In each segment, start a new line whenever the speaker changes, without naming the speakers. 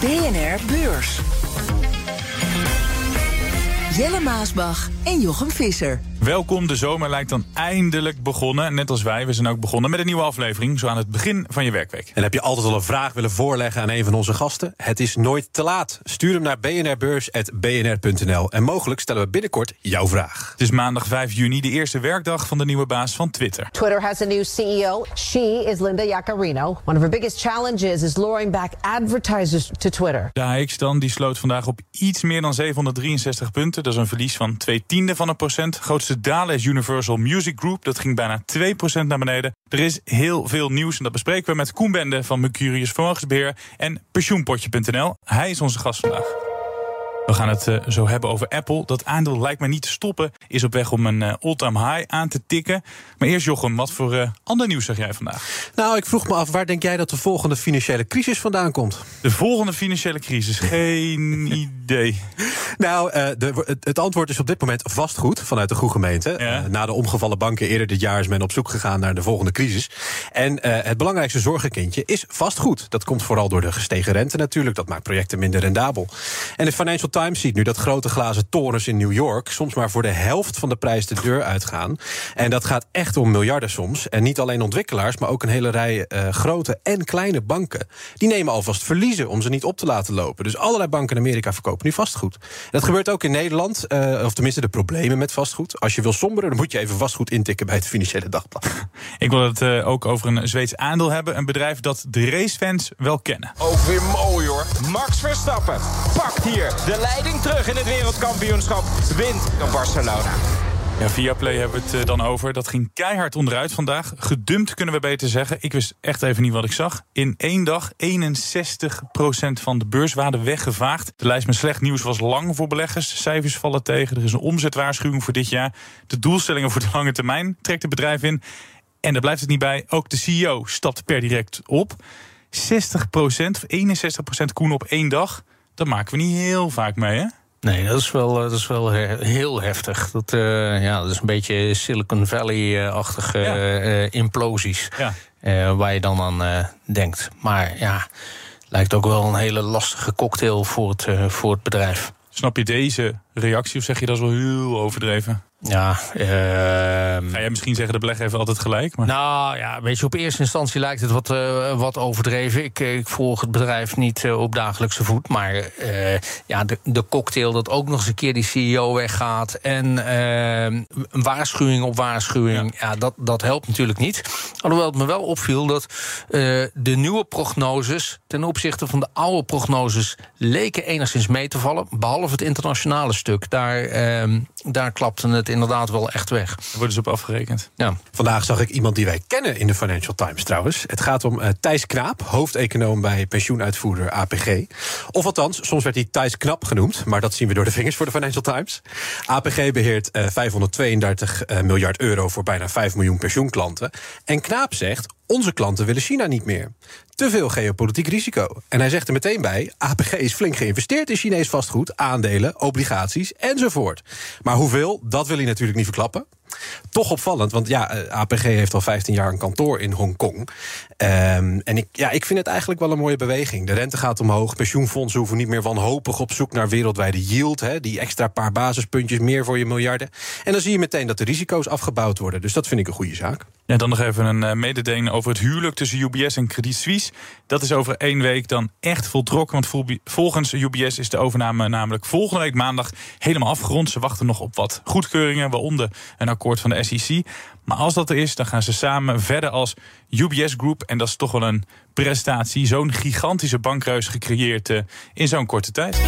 BNR Beurs. Jelle Maasbach en Jochem Visser.
Welkom, de zomer lijkt dan eindelijk begonnen. Net als wij, we zijn ook begonnen met een nieuwe aflevering... zo aan het begin van je werkweek.
En heb je altijd al een vraag willen voorleggen aan een van onze gasten? Het is nooit te laat. Stuur hem naar bnrbeurs.bnr.nl. En mogelijk stellen we binnenkort jouw vraag.
Het is maandag 5 juni, de eerste werkdag van de nieuwe baas van Twitter.
Twitter has a new CEO. She is Linda Yaccarino. One of her biggest challenges is luring back advertisers to Twitter.
De AX dan, die sloot vandaag op iets meer dan 763 punten. Dat is een verlies van twee tiende van een procent. Grootste dalen is Universal Music Group. Dat ging bijna 2% naar beneden. Er is heel veel nieuws en dat bespreken we met Koen Bende van Mercurius Vermogensbeheer en pensioenpotje.nl. Hij is onze gast vandaag. We gaan het uh, zo hebben over Apple. Dat aandeel lijkt me niet te stoppen. Is op weg om een uh, all-time high aan te tikken. Maar eerst Jochem, wat voor uh, ander nieuws zeg jij vandaag?
Nou, ik vroeg me af, waar denk jij dat de volgende financiële crisis vandaan komt?
De volgende financiële crisis? Geen idee.
Nou, de, het, antwoord is op dit moment vastgoed vanuit de goede gemeente. Ja. na de omgevallen banken eerder dit jaar is men op zoek gegaan naar de volgende crisis. En het belangrijkste zorgenkindje is vastgoed. Dat komt vooral door de gestegen rente natuurlijk. Dat maakt projecten minder rendabel. En de Financial Times ziet nu dat grote glazen torens in New York soms maar voor de helft van de prijs de deur uitgaan. En dat gaat echt om miljarden soms. En niet alleen ontwikkelaars, maar ook een hele rij grote en kleine banken. Die nemen alvast verliezen om ze niet op te laten lopen. Dus allerlei banken in Amerika verkopen nu vastgoed. Dat gebeurt ook in Nederland, uh, of tenminste de problemen met vastgoed. Als je wil somberen, dan moet je even vastgoed intikken bij het Financiële Dagblad.
Ik wil het uh, ook over een Zweeds aandeel hebben. Een bedrijf dat de racefans wel kennen.
Ook weer mooi hoor. Max Verstappen pakt hier de leiding terug in het wereldkampioenschap. Wint Barcelona.
Ja, via Play hebben we het dan over. Dat ging keihard onderuit vandaag. Gedumpt kunnen we beter zeggen. Ik wist echt even niet wat ik zag. In één dag 61% van de beurswaarde weggevaagd. De lijst met slecht nieuws was lang voor beleggers. Cijfers vallen tegen. Er is een omzetwaarschuwing voor dit jaar. De doelstellingen voor de lange termijn trekt het bedrijf in. En daar blijft het niet bij. Ook de CEO stapt per direct op. 60% of 61% koen op één dag. Dat maken we niet heel vaak mee, hè?
Nee, dat is wel, dat is wel heel heftig. Dat, uh, ja, dat is een beetje Silicon Valley-achtige ja. uh, implosies. Ja. Uh, waar je dan aan denkt. Maar ja, lijkt ook wel een hele lastige cocktail voor het, voor het bedrijf.
Snap je deze reactie of zeg je dat is wel heel overdreven?
Ja, uh,
Ga jij misschien zeggen, de belegger heeft altijd gelijk? Maar...
Nou ja, weet je, op eerste instantie lijkt het wat, uh, wat overdreven. Ik, ik, volg het bedrijf niet uh, op dagelijkse voet. Maar ja, de, de, cocktail dat ook nog eens een keer die CEO weggaat... en een waarschuwing op waarschuwing, ja. ja, dat, dat helpt natuurlijk niet. Alhoewel het me wel opviel dat de nieuwe prognoses... ten opzichte van de oude prognoses leken enigszins mee te vallen. Behalve het internationale stuk. Daar, daar klapte het inderdaad wel echt weg.
Daar worden ze op afgerekend.
Ja.
Vandaag zag ik iemand die wij kennen in de Financial Times trouwens. Het gaat om uh, Thijs Knaap, hoofdeconoom bij pensioenuitvoerder APG. Of althans, soms werd hij Thijs Knap genoemd, maar dat zien we door de vingers voor de Financial Times. APG beheert uh, 532 uh, miljard euro voor bijna 5 miljoen pensioenklanten. En Knaap zegt: onze klanten willen China niet meer. Te veel geopolitiek risico. En hij zegt er meteen bij: APG is flink geïnvesteerd in Chinees vastgoed, aandelen, obligaties enzovoort. Maar hoeveel, dat wil hij natuurlijk niet verklappen. Toch opvallend, want ja, eh, APG heeft al 15 jaar een kantoor in Hongkong. Um, en ik, ja, ik vind het eigenlijk wel een mooie beweging. De rente gaat omhoog, pensioenfondsen hoeven niet meer wanhopig op zoek naar wereldwijde yield. Hè, die extra paar basispuntjes, meer voor je miljarden. En dan zie je meteen dat de risico's afgebouwd worden. Dus dat vind ik een goede zaak.
Ja, dan nog even een uh, mededeling over het huwelijk tussen UBS en Credit Suisse. Dat is over één week dan echt voltrokken. Want volgens UBS is de overname namelijk volgende week maandag helemaal afgerond. Ze wachten nog op wat goedkeuringen, waaronder een akkoord van de SEC. Maar als dat er is, dan gaan ze samen verder als UBS Group. En dat is toch wel een prestatie. Zo'n gigantische bankreus gecreëerd uh, in zo'n korte tijd.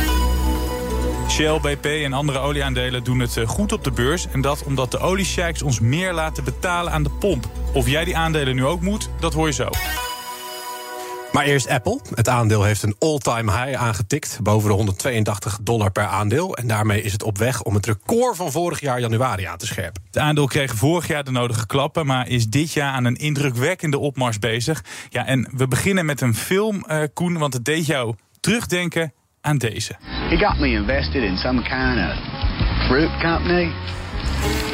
Shell, BP en andere olieaandelen doen het goed op de beurs. En dat omdat de oliesheiks ons meer laten betalen aan de pomp. Of jij die aandelen nu ook moet, dat hoor je zo.
Maar eerst Apple. Het aandeel heeft een all-time high aangetikt. Boven de 182 dollar per aandeel. En daarmee is het op weg om het record van vorig jaar januari aan te scherpen.
Het aandeel kreeg vorig jaar de nodige klappen, maar is dit jaar aan een indrukwekkende opmars bezig. Ja, en we beginnen met een film, uh, Koen, want het deed jou terugdenken aan deze.
He got me invested in some kind of fruit company.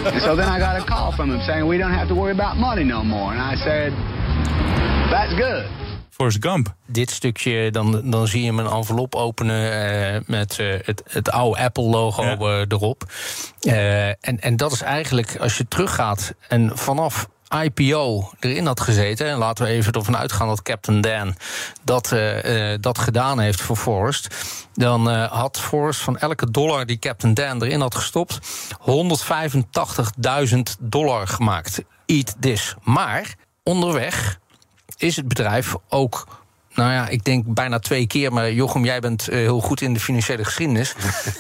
and so then I got a call from him saying we don't have to worry about money no more. And I said, that's good.
Forrest Gump.
Dit stukje, dan, dan zie je hem een envelop openen uh, met uh, het, het oude Apple-logo ja. uh, erop. en, en dat is eigenlijk, als je teruggaat en vanaf IPO erin had gezeten. En laten we even ervan uitgaan dat Captain Dan dat, uh, uh, dat gedaan heeft voor Forrest. Dan uh, had Forrest van elke dollar die Captain Dan erin had gestopt, 185.000 dollar gemaakt. Eat this. Maar onderweg is het bedrijf ook nou ja, ik denk bijna twee keer. Maar Jochem, jij bent uh, heel goed in de financiële geschiedenis.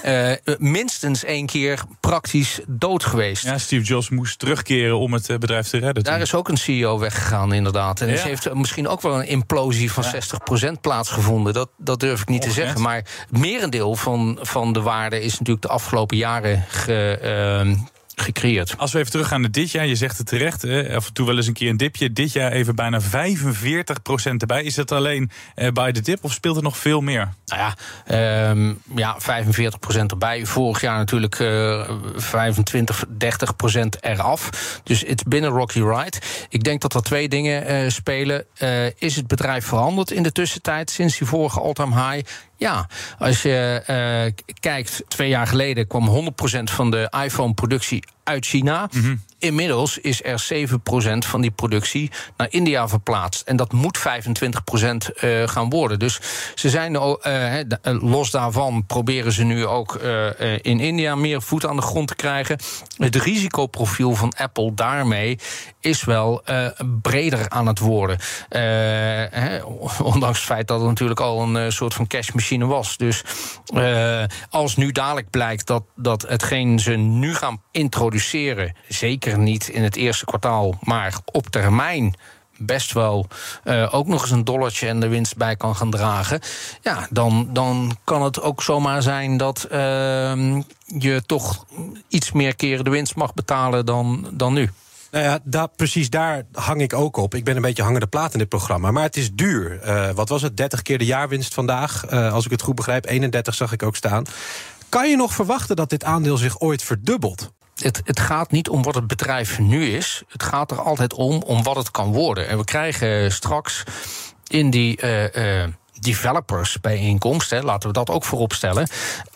uh, minstens één keer praktisch dood geweest.
Ja, Steve Jobs moest terugkeren om het bedrijf te redden.
Daar toen. is ook een CEO weggegaan, inderdaad. En ja. er heeft misschien ook wel een implosie van ja. 60% plaatsgevonden. Dat, dat durf ik niet te zeggen. Maar het merendeel van, van de waarde is natuurlijk de afgelopen jaren ge, uh, gecreëerd.
Als we even teruggaan naar dit jaar, je zegt het terecht, af en toe wel eens een keer een dipje. Dit jaar even bijna 45% erbij. Is dat alleen uh, bij de dip of speelt er nog veel meer?
Nou ja, um, ja 45% erbij. Vorig jaar natuurlijk uh, 25, 30% eraf. Dus het binnen Rocky Ride. Ik denk dat er twee dingen uh, spelen. Uh, is het bedrijf veranderd in de tussentijd sinds die vorige all-time high? Ja, als je uh, kijkt, twee jaar geleden kwam 100% van de iPhone-productie uit China. -hmm. Inmiddels is er 7% van die productie naar India verplaatst. En dat moet 25% uh, gaan worden. Dus ze zijn uh, los daarvan proberen ze nu ook in India meer voet aan de grond te krijgen. Het risicoprofiel van Apple daarmee is wel breder aan het worden. Ondanks het feit dat het natuurlijk al een soort van cashmachine was. Dus als nu dadelijk blijkt dat, dat hetgeen ze nu gaan introduceren, zeker niet in het eerste kwartaal, maar op termijn best wel uh, ook nog eens een dollartje en de winst bij kan gaan dragen. Ja, dan, dan kan het ook zomaar zijn dat uh, je toch iets meer keren de winst mag betalen dan, dan nu.
Nou ja, daar, precies daar hang ik ook op. Ik ben een beetje hangende plaat in dit programma. Maar het is duur. Uh, wat was het? 30 keer de jaarwinst vandaag. Uh, als ik het goed begrijp. 31 zag ik ook staan. Kan je nog verwachten dat dit aandeel zich ooit verdubbelt?
Het, het, gaat niet om wat het bedrijf nu is. Het gaat er altijd om, om wat het kan worden. En we krijgen straks in die. Uh, uh, developersbijeenkomst, hè, laten we dat ook voorop stellen.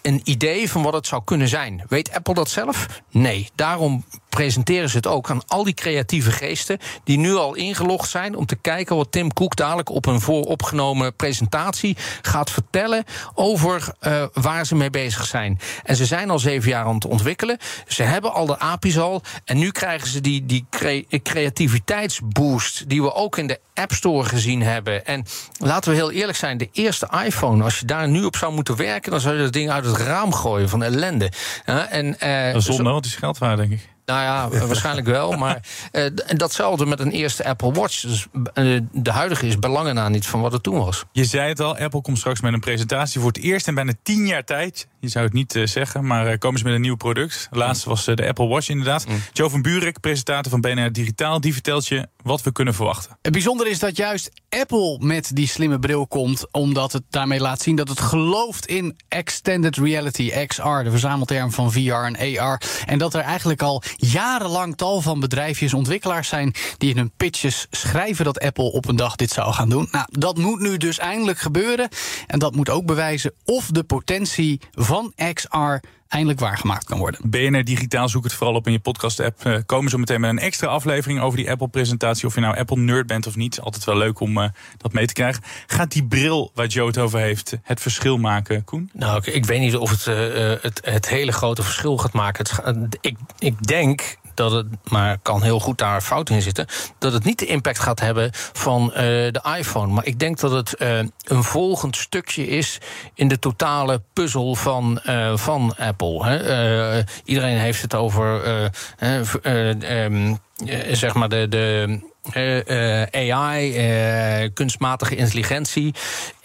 Een idee van wat het zou kunnen zijn. Weet Apple dat zelf? Nee. Daarom presenteren ze het ook aan al die creatieve geesten die nu al ingelogd zijn om te kijken wat Tim Cook dadelijk op een vooropgenomen presentatie gaat vertellen over uh, waar ze mee bezig zijn. En ze zijn al zeven jaar aan het ontwikkelen. Ze hebben al de API's al. En nu krijgen ze die, die cre creativiteitsboost die we ook in de App Store gezien hebben. En laten we heel eerlijk zijn, de eerste iPhone, als je daar nu op zou moeten werken, dan zou je dat ding uit het raam gooien van ellende. Ja, en, uh,
dat is geld waard, denk ik.
Nou ja, waarschijnlijk wel. Maar uh, datzelfde met een eerste Apple Watch. Dus uh, de huidige is belangen na niet van wat het toen was.
Je zei het al, Apple komt straks met een presentatie voor het eerst in bijna tien jaar tijd. Je zou het niet uh, zeggen, maar komen ze met een nieuw product. Laatst was de Apple Watch inderdaad. Mm. Joe van Burek, presentator van BNR Digitaal, die vertelt je wat we kunnen verwachten.
Het bijzondere is dat juist Apple met die slimme bril komt, omdat het daarmee laat zien dat het gelooft in extended reality, XR, de verzamelterm van VR en AR. En dat er eigenlijk al jarenlang tal van bedrijfjes, ontwikkelaars zijn die in hun pitches schrijven dat Apple op een dag dit zou gaan doen. Nou, dat moet nu dus eindelijk gebeuren. En dat moet ook bewijzen of de potentie van XR eindelijk waargemaakt kan worden.
BNR Digitaal, zoek het vooral op in je podcast-app. Uh, komen zo meteen met een extra aflevering over die Apple-presentatie. Of je nou Apple-nerd bent of niet. Altijd wel leuk om uh, dat mee te krijgen. Gaat die bril waar Joe het over heeft het verschil maken, Koen?
Nou, ik, ik weet niet of het, uh, het het hele grote verschil gaat maken. Het, ik, ik denk dat het, maar kan heel goed daar fout in zitten, dat het niet de impact gaat hebben van uh, de iPhone. Maar ik denk dat het uh, een volgend stukje is in de totale puzzel van, uh, van Apple. Hè. iedereen heeft het over um, zeg maar de. de eh, eh, AI, eh, kunstmatige intelligentie.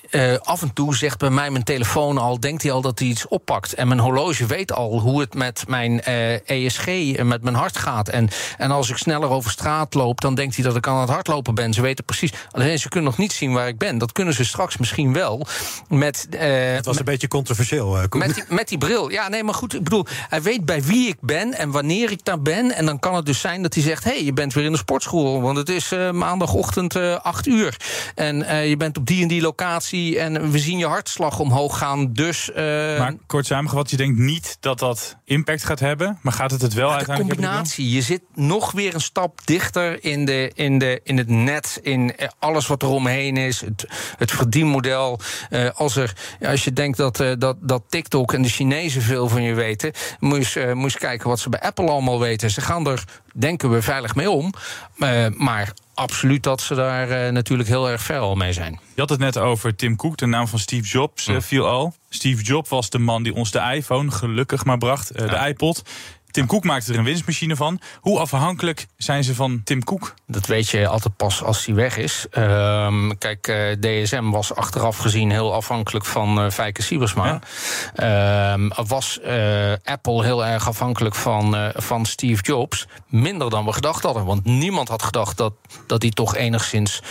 Eh, af en toe zegt bij mij mijn telefoon al, denkt hij al dat hij iets oppakt. En mijn horloge weet al hoe het met mijn eh, ESG en met mijn hart gaat. En, en als ik sneller over straat loop, dan denkt hij dat ik aan het hardlopen ben. Ze weten precies. Alleen ze kunnen nog niet zien waar ik ben. Dat kunnen ze straks misschien wel. Met, eh,
Het was een beetje controversieel, eh,
met die, met die bril. Ja, nee, maar goed. Ik bedoel, hij weet bij wie ik ben en wanneer ik daar ben. En dan kan het dus zijn dat hij zegt: hé, hey, je bent weer in de sportschool. Want het is eh, maandagochtend eh 8 uur. En eh, je bent op die en die locatie. En we zien je hartslag omhoog gaan. Dus. eh,
Maar kort samengevat, je denkt niet dat dat impact gaat hebben. Maar gaat het het wel
de
uiteindelijk hebben?
combinatie. Je zit nog weer een stap dichter in, de, in, de, in het net. In eh, alles wat er omheen is. Het, het verdienmodel. Eh, als, er, ja, als je denkt dat, dat, dat TikTok en de Chinezen veel van je weten. Moet je, kijken wat ze bij Apple allemaal weten. Ze gaan er, denken we, veilig mee om. Maar absoluut dat ze daar eh, natuurlijk heel erg ver al mee zijn.
Je had het net over Tim Cook, de naam van Steve Jobs eh, viel al. Steve Jobs was de man die ons de iPhone gelukkig maar bracht, eh, de iPod. Tim Cook maakte er een winstmachine van. Hoe afhankelijk zijn ze van Tim Cook?
Dat weet je altijd pas als hij weg is. Ehm, kijk, eh, DSM was achteraf gezien heel afhankelijk van eh Fijke Siebersma. Ehm, was eh, Apple heel erg afhankelijk van, van Steve Jobs? Minder dan we gedacht hadden. Want niemand had gedacht dat, dat hij toch enigszins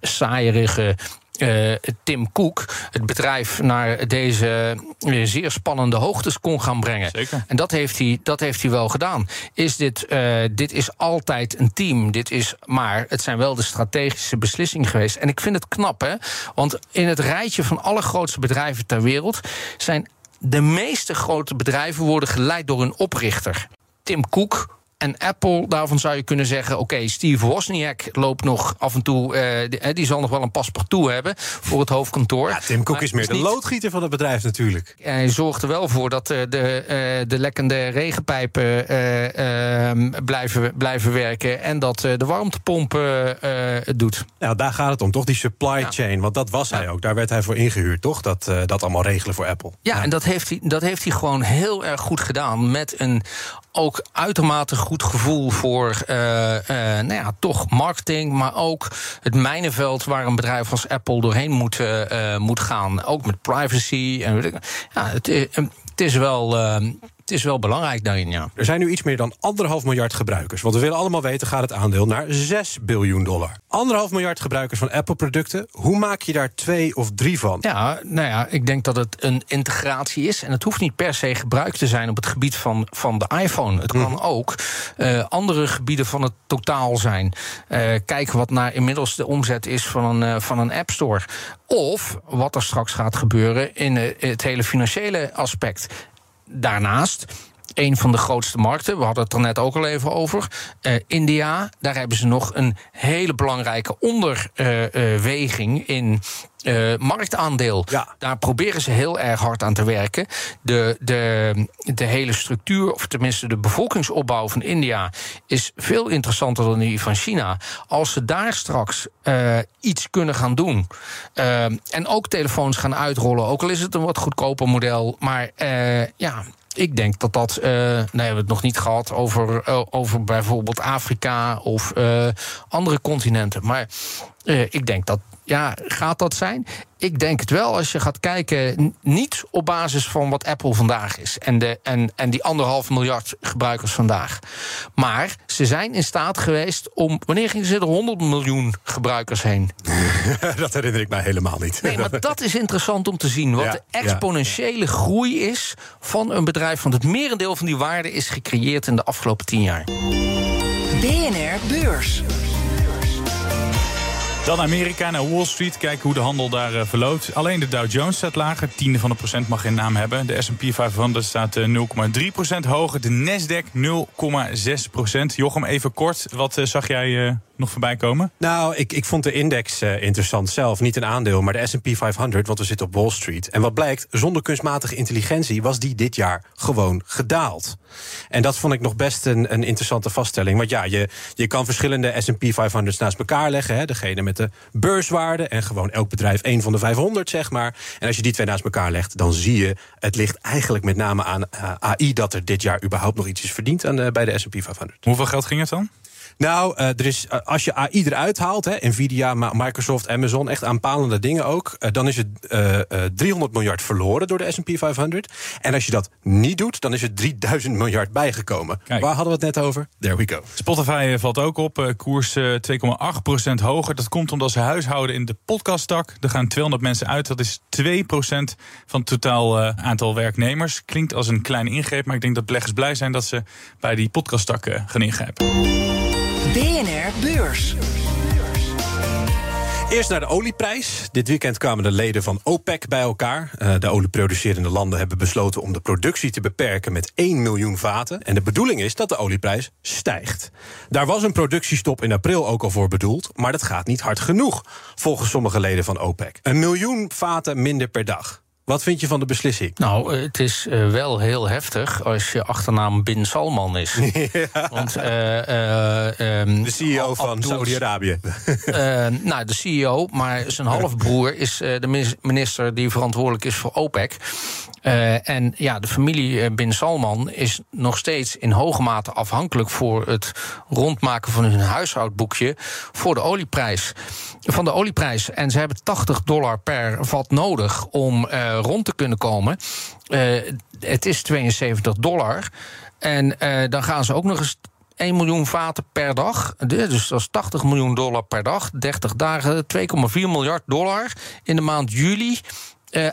saaierige eh, Tim Cook het bedrijf naar deze eh, zeer spannende hoogtes kon gaan brengen.
Zeker.
En dat heeft hij, dat heeft hij wel gedaan. Is dit, eh, dit is altijd een team. Dit is, maar het zijn wel de strategische beslissingen geweest. En ik vind het knap, hè? Want in het rijtje van alle grootste bedrijven ter wereld zijn de meeste grote bedrijven worden geleid door een oprichter. Tim Cook. En Apple, daarvan zou je kunnen zeggen... oké, Steve Wozniak loopt nog af en toe... eh, die, eh, die zal nog wel een paspartout hebben voor het hoofdkantoor.
Ja, Tim Cook
Maar
is meer de
niet-
loodgieter van het bedrijf natuurlijk.
hij zorgt er wel voor dat eh, de, de lekkende regenpijpen eh, ehm, blijven, blijven werken. En dat de warmtepomp het doet.
Nou, daar gaat het om, toch? Die supply chain. Want dat was hij ook. Daar werd hij voor ingehuurd, toch? Dat, dat allemaal regelen voor Apple.
Ja, en dat heeft, hij, dat heeft hij gewoon heel erg goed gedaan. Met een ook uitermate goed gevoel voor eh, eh, nou ja, toch marketing. Maar ook het mijnenveld waar een bedrijf als Apple doorheen moet, eh, moet gaan. Ook met privacy. En, ja, het, het, is wel, het is wel belangrijk daarin, ja.
Er zijn nu iets meer dan anderhalf miljard gebruikers. Want we willen allemaal weten, gaat het aandeel naar 6 biljoen dollar. Anderhalf miljard gebruikers van Apple-producten. Hoe maak je daar twee of drie van?
Ja, nou ja, ik denk dat het een integratie is. En het hoeft niet per se gebruikt te zijn op het gebied van, van de iPhone. Het kan ook eh, andere gebieden van het totaal zijn. Eh, kijken wat naar inmiddels de omzet is van een, eh, van een App Store. Of wat er straks gaat gebeuren in het hele financiële aspect. Daarnaast. Een van de grootste markten, we hadden het er net ook al even over. eh, India, daar hebben ze nog een hele belangrijke onderweging in eh, marktaandeel.
Ja.
Daar proberen ze heel erg hard aan te werken. De, de, de hele structuur, of tenminste de bevolkingsopbouw van India, is veel interessanter dan die van China. Als ze daar straks eh, iets kunnen gaan doen. eh, en ook telefoons gaan uitrollen, ook al is het een wat goedkoper model. Maar ja. Ik denk dat dat. eh nou hebben we het nog niet gehad over, over bijvoorbeeld Afrika of andere continenten. Maar ik denk dat. Ja, gaat dat zijn? Ik denk het wel als je gaat kijken, niet op basis van wat Apple vandaag is en, de, en, en die anderhalf miljard gebruikers vandaag. Maar ze zijn in staat geweest om. Wanneer gingen ze er 100 miljoen gebruikers heen?
dat herinner ik mij helemaal niet.
Nee, maar dat is interessant om te zien. Wat
Ja,
de
ja.
exponentiële groei is van een bedrijf. Want het merendeel van die waarde is gecreëerd in de afgelopen tien jaar.
BNR Beurs.
Dan Amerika naar Wall Street. Kijken hoe de handel daar eh, verloopt. Alleen de Dow Jones staat lager. Tiende van een procent mag geen naam hebben. De S&P 500 staat eh, 0,3 procent hoger. De Nasdaq 0,6 procent. Jochem, even kort. Wat eh, zag jij eh, nog voorbij komen?
Nou, ik, ik vond de index eh, interessant zelf. Niet een aandeel, maar de S&P 500, want we zitten op Wall Street. En wat blijkt, zonder kunstmatige intelligentie was die dit jaar gewoon gedaald. En dat vond ik nog best een, een interessante vaststelling. Want ja, je, je kan verschillende S&P 500's naast elkaar leggen. Hè, degene met de beurswaarde en gewoon elk bedrijf één van de 500, zeg maar. En als je die twee naast elkaar legt, dan zie je... het ligt eigenlijk met name aan eh, AI dat er dit jaar überhaupt nog iets is verdiend aan de, bij de S&P 500.
Hoeveel geld ging het dan?
Nou, eh, er is, eh, als je AI eruit haalt, hè, Nvidia, Microsoft, Amazon, echt aanpalende dingen ook, eh, dan is het eh, eh, 300 miljard verloren door de S&P 500. En als je dat niet doet, dan is er 3000 miljard bijgekomen.
Kijk.
Waar hadden we het net over? There we go.
Spotify valt ook op, koers eh, 2,8% hoger. Dat komt omdat ze huishouden in de podcasttak. Er gaan 200 mensen uit, dat is 2% van het totaal aantal werknemers. Klinkt als een kleine ingreep, maar ik denk dat beleggers blij zijn... dat ze bij die podcasttak eh, gaan ingrijpen.
BNR Beurs.
Eerst naar de olieprijs. Dit weekend kwamen de leden van OPEC bij elkaar. Eh, de olieproducerende landen hebben besloten om de productie te beperken met 1 miljoen vaten. En de bedoeling is dat de olieprijs stijgt. Daar was een productiestop in april ook al voor bedoeld, maar dat gaat niet hard genoeg, volgens sommige leden van OPEC. Een miljoen vaten minder per dag. Wat vind je van de beslissing?
Nou, het is eh, wel heel heftig als je achternaam Bin Salman is. Want, eh, eh, ehm,
De CEO van Saudi-Arabië.
Eh, nou, de CEO, maar zijn halfbroer is eh, de minis- minister die verantwoordelijk is voor OPEC. Eh, en ja, de familie eh, Bin Salman is nog steeds in hoge mate afhankelijk voor het rondmaken van hun huishoudboekje voor de olieprijs. Van de olieprijs. En ze hebben 80 dollar per vat nodig om eh, rond te kunnen komen. Het is 72 dollar. En dan gaan ze ook nog eens 1 miljoen vaten per dag. Dus dat is 80 miljoen dollar per dag. 30 dagen, 2,4 miljard dollar in de maand juli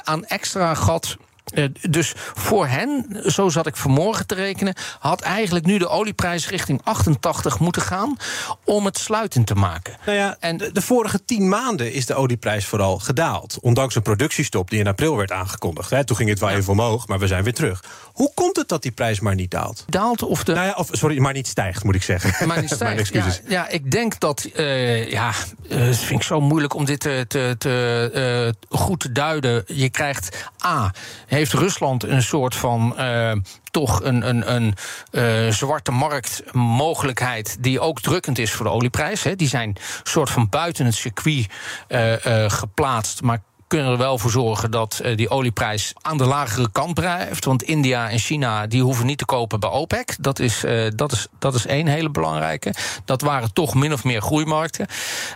aan extra gat. Eh, dus voor hen, zo zat ik vanmorgen te rekenen, had eigenlijk nu de olieprijs richting 88 moeten gaan om het sluitend te maken.
Nou ja,
En-
de, de vorige tien maanden is de olieprijs vooral gedaald. Ondanks een productiestop die in april werd aangekondigd. Hè. Toen ging het wel even omhoog, maar we zijn weer terug. Hoe komt het dat die prijs maar niet daalt?
Daalt of de.
Nou ja, of, sorry, maar niet stijgt, moet ik zeggen.
Maar niet stijgt. Ja,
excuses.
ja, ik denk dat. eh, ja, het vind ik zo moeilijk om dit te, te, te, goed te duiden. Je krijgt. A. Heeft Rusland een soort van. eh, toch een, een, een eh, zwarte marktmogelijkheid. die ook drukkend is voor de olieprijs. Hè. Die zijn soort van buiten het circuit eh, geplaatst. maar kunnen er wel voor zorgen dat die olieprijs aan de lagere kant blijft. Want India en China die hoeven niet te kopen bij OPEC. Dat is, dat is, dat is één hele belangrijke. Dat waren toch min of meer groeimarkten.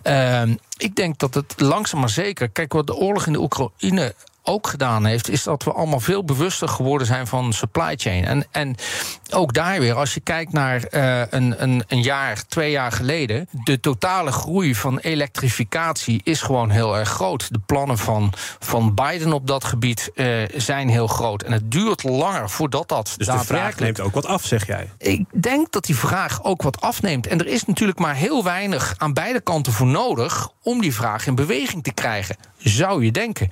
Ehm, ik denk dat het langzaam maar zeker. Kijk, wat de oorlog in de Oekraïne ook gedaan heeft, is dat we allemaal veel bewuster geworden zijn van supply chain. En, en ook daar weer, als je kijkt naar eh, een, een, een jaar, twee jaar geleden, de totale groei van elektrificatie is gewoon heel erg groot. De plannen van, van Biden op dat gebied eh, zijn heel groot. En het duurt langer voordat dat
Dus de vraag
daadwerkelijk
neemt ook wat af, zeg jij.
ik denk dat die vraag ook wat afneemt. En er is natuurlijk maar heel weinig aan beide kanten voor nodig om die vraag in beweging te krijgen. Zou je denken.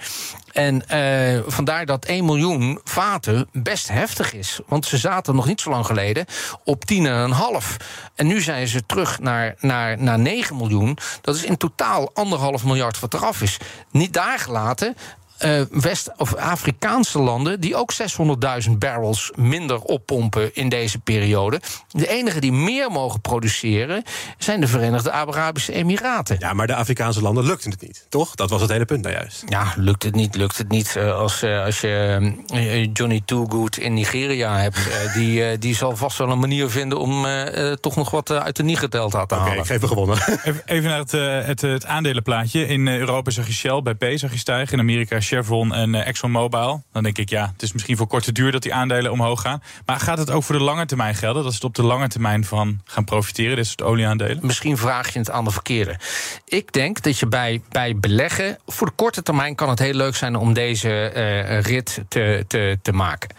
En eh, vandaar dat 1 miljoen vaten best heftig is. Want ze zaten nog niet zo lang geleden op 10,5. En nu zijn ze terug naar, naar, naar 9 miljoen. Dat is in totaal anderhalf miljard wat eraf is. Niet daar gelaten eh, West- of Afrikaanse landen die ook 600.000 barrels minder oppompen in deze periode. De enige die meer mogen produceren zijn de Verenigde Arabische Emiraten.
Ja, maar de Afrikaanse landen lukte het niet, toch? Dat was het hele punt nou juist.
Ja, lukt het niet, lukt het niet. Eh, Als, eh, als je eh, Johnny Too Good in Nigeria hebt, die, eh, die zal vast wel een manier vinden om eh, eh, toch nog wat uit de Niger-delta te
Oké,
halen.
ik geef hem gewonnen.
Even, naar het, eh, het, het aandelenplaatje. In Europa zag je Shell, BP zag je stijgen. In Amerika Chevron en eh, ExxonMobil. Dan denk ik, ja, het is misschien voor korte duur dat die aandelen omhoog gaan. Maar gaat het ook voor de lange termijn gelden? Dat ze op de lange termijn van gaan profiteren, dit soort olieaandelen?
Misschien vraag je het aan de verkeerde. Ik denk dat je bij, bij beleggen. Voor de korte termijn kan het heel leuk zijn om deze eh, rit te, te, te maken.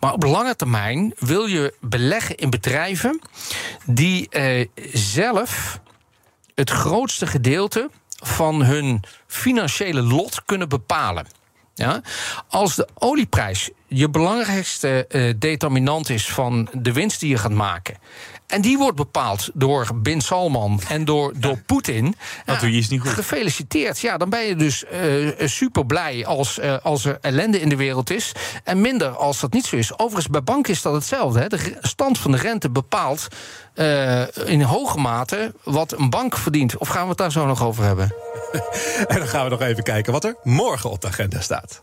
Maar op lange termijn wil je beleggen in bedrijven die eh, zelf het grootste gedeelte van hun financiële lot kunnen bepalen. Ja? Als de olieprijs je belangrijkste eh, determinant is van de winst die je gaat maken. En die wordt bepaald door Bin Salman en door, door Poetin.
Dat doe je iets niet goed.
Gefeliciteerd. Ja, dan ben je dus eh super blij als, eh, als er ellende in de wereld is. En minder als dat niet zo is. Overigens, bij banken is dat hetzelfde. Hè. De stand van de rente bepaalt eh, in hoge mate wat een bank verdient. Of gaan we het daar zo nog over hebben?
En dan gaan we nog even kijken wat er morgen op de agenda staat.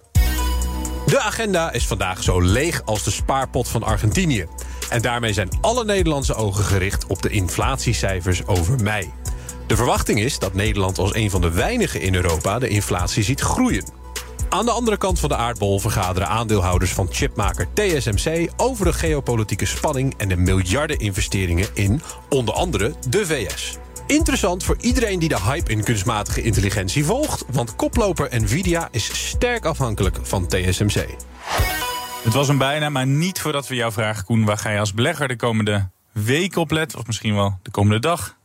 De agenda is vandaag zo leeg als de spaarpot van Argentinië. En daarmee zijn alle Nederlandse ogen gericht op de inflatiecijfers over mei. De verwachting is dat Nederland als een van de weinigen in Europa de inflatie ziet groeien. Aan de andere kant van de aardbol vergaderen aandeelhouders van chipmaker TSMC over de geopolitieke spanning en de miljardeninvesteringen in onder andere de VS. Interessant voor iedereen die de hype in kunstmatige intelligentie volgt, want koploper Nvidia is sterk afhankelijk van TSMC.
Het was een bijna, maar niet voordat we jou vragen, Koen. Waar ga je als belegger de komende week op letten? Of misschien wel de komende dag?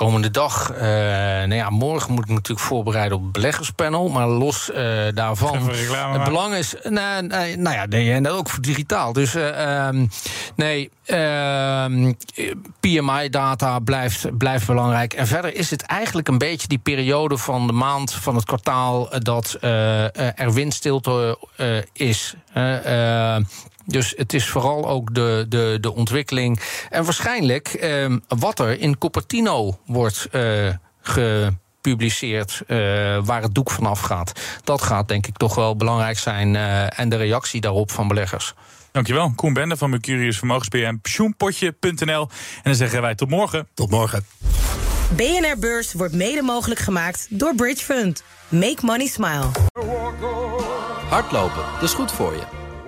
Komende dag, uh, nou ja, morgen moet ik natuurlijk voorbereiden op het beleggerspanel. Maar los uh, daarvan. Het belang is. Nou, nou, ja, nee, en ook voor digitaal. Dus uh, um, nee, uh, PMI-data blijft, blijft belangrijk. En verder is het eigenlijk een beetje die periode van de maand van het kwartaal dat er windstilte is. Dus het is vooral ook de, de, de ontwikkeling. En waarschijnlijk eh, wat er in Cupertino wordt eh, gepubliceerd, uh, waar het doek vanaf gaat. Dat gaat denk ik toch wel belangrijk zijn. Uh, en de reactie daarop van beleggers.
Dankjewel, Koen Bende van Mercurius Vermogensbeheer en pensioenpotje.nl. En dan zeggen wij tot morgen.
Tot morgen.
BNR Beurs wordt mede mogelijk gemaakt door Bridge Fund. Make money smile.
Hardlopen, dat is goed voor je.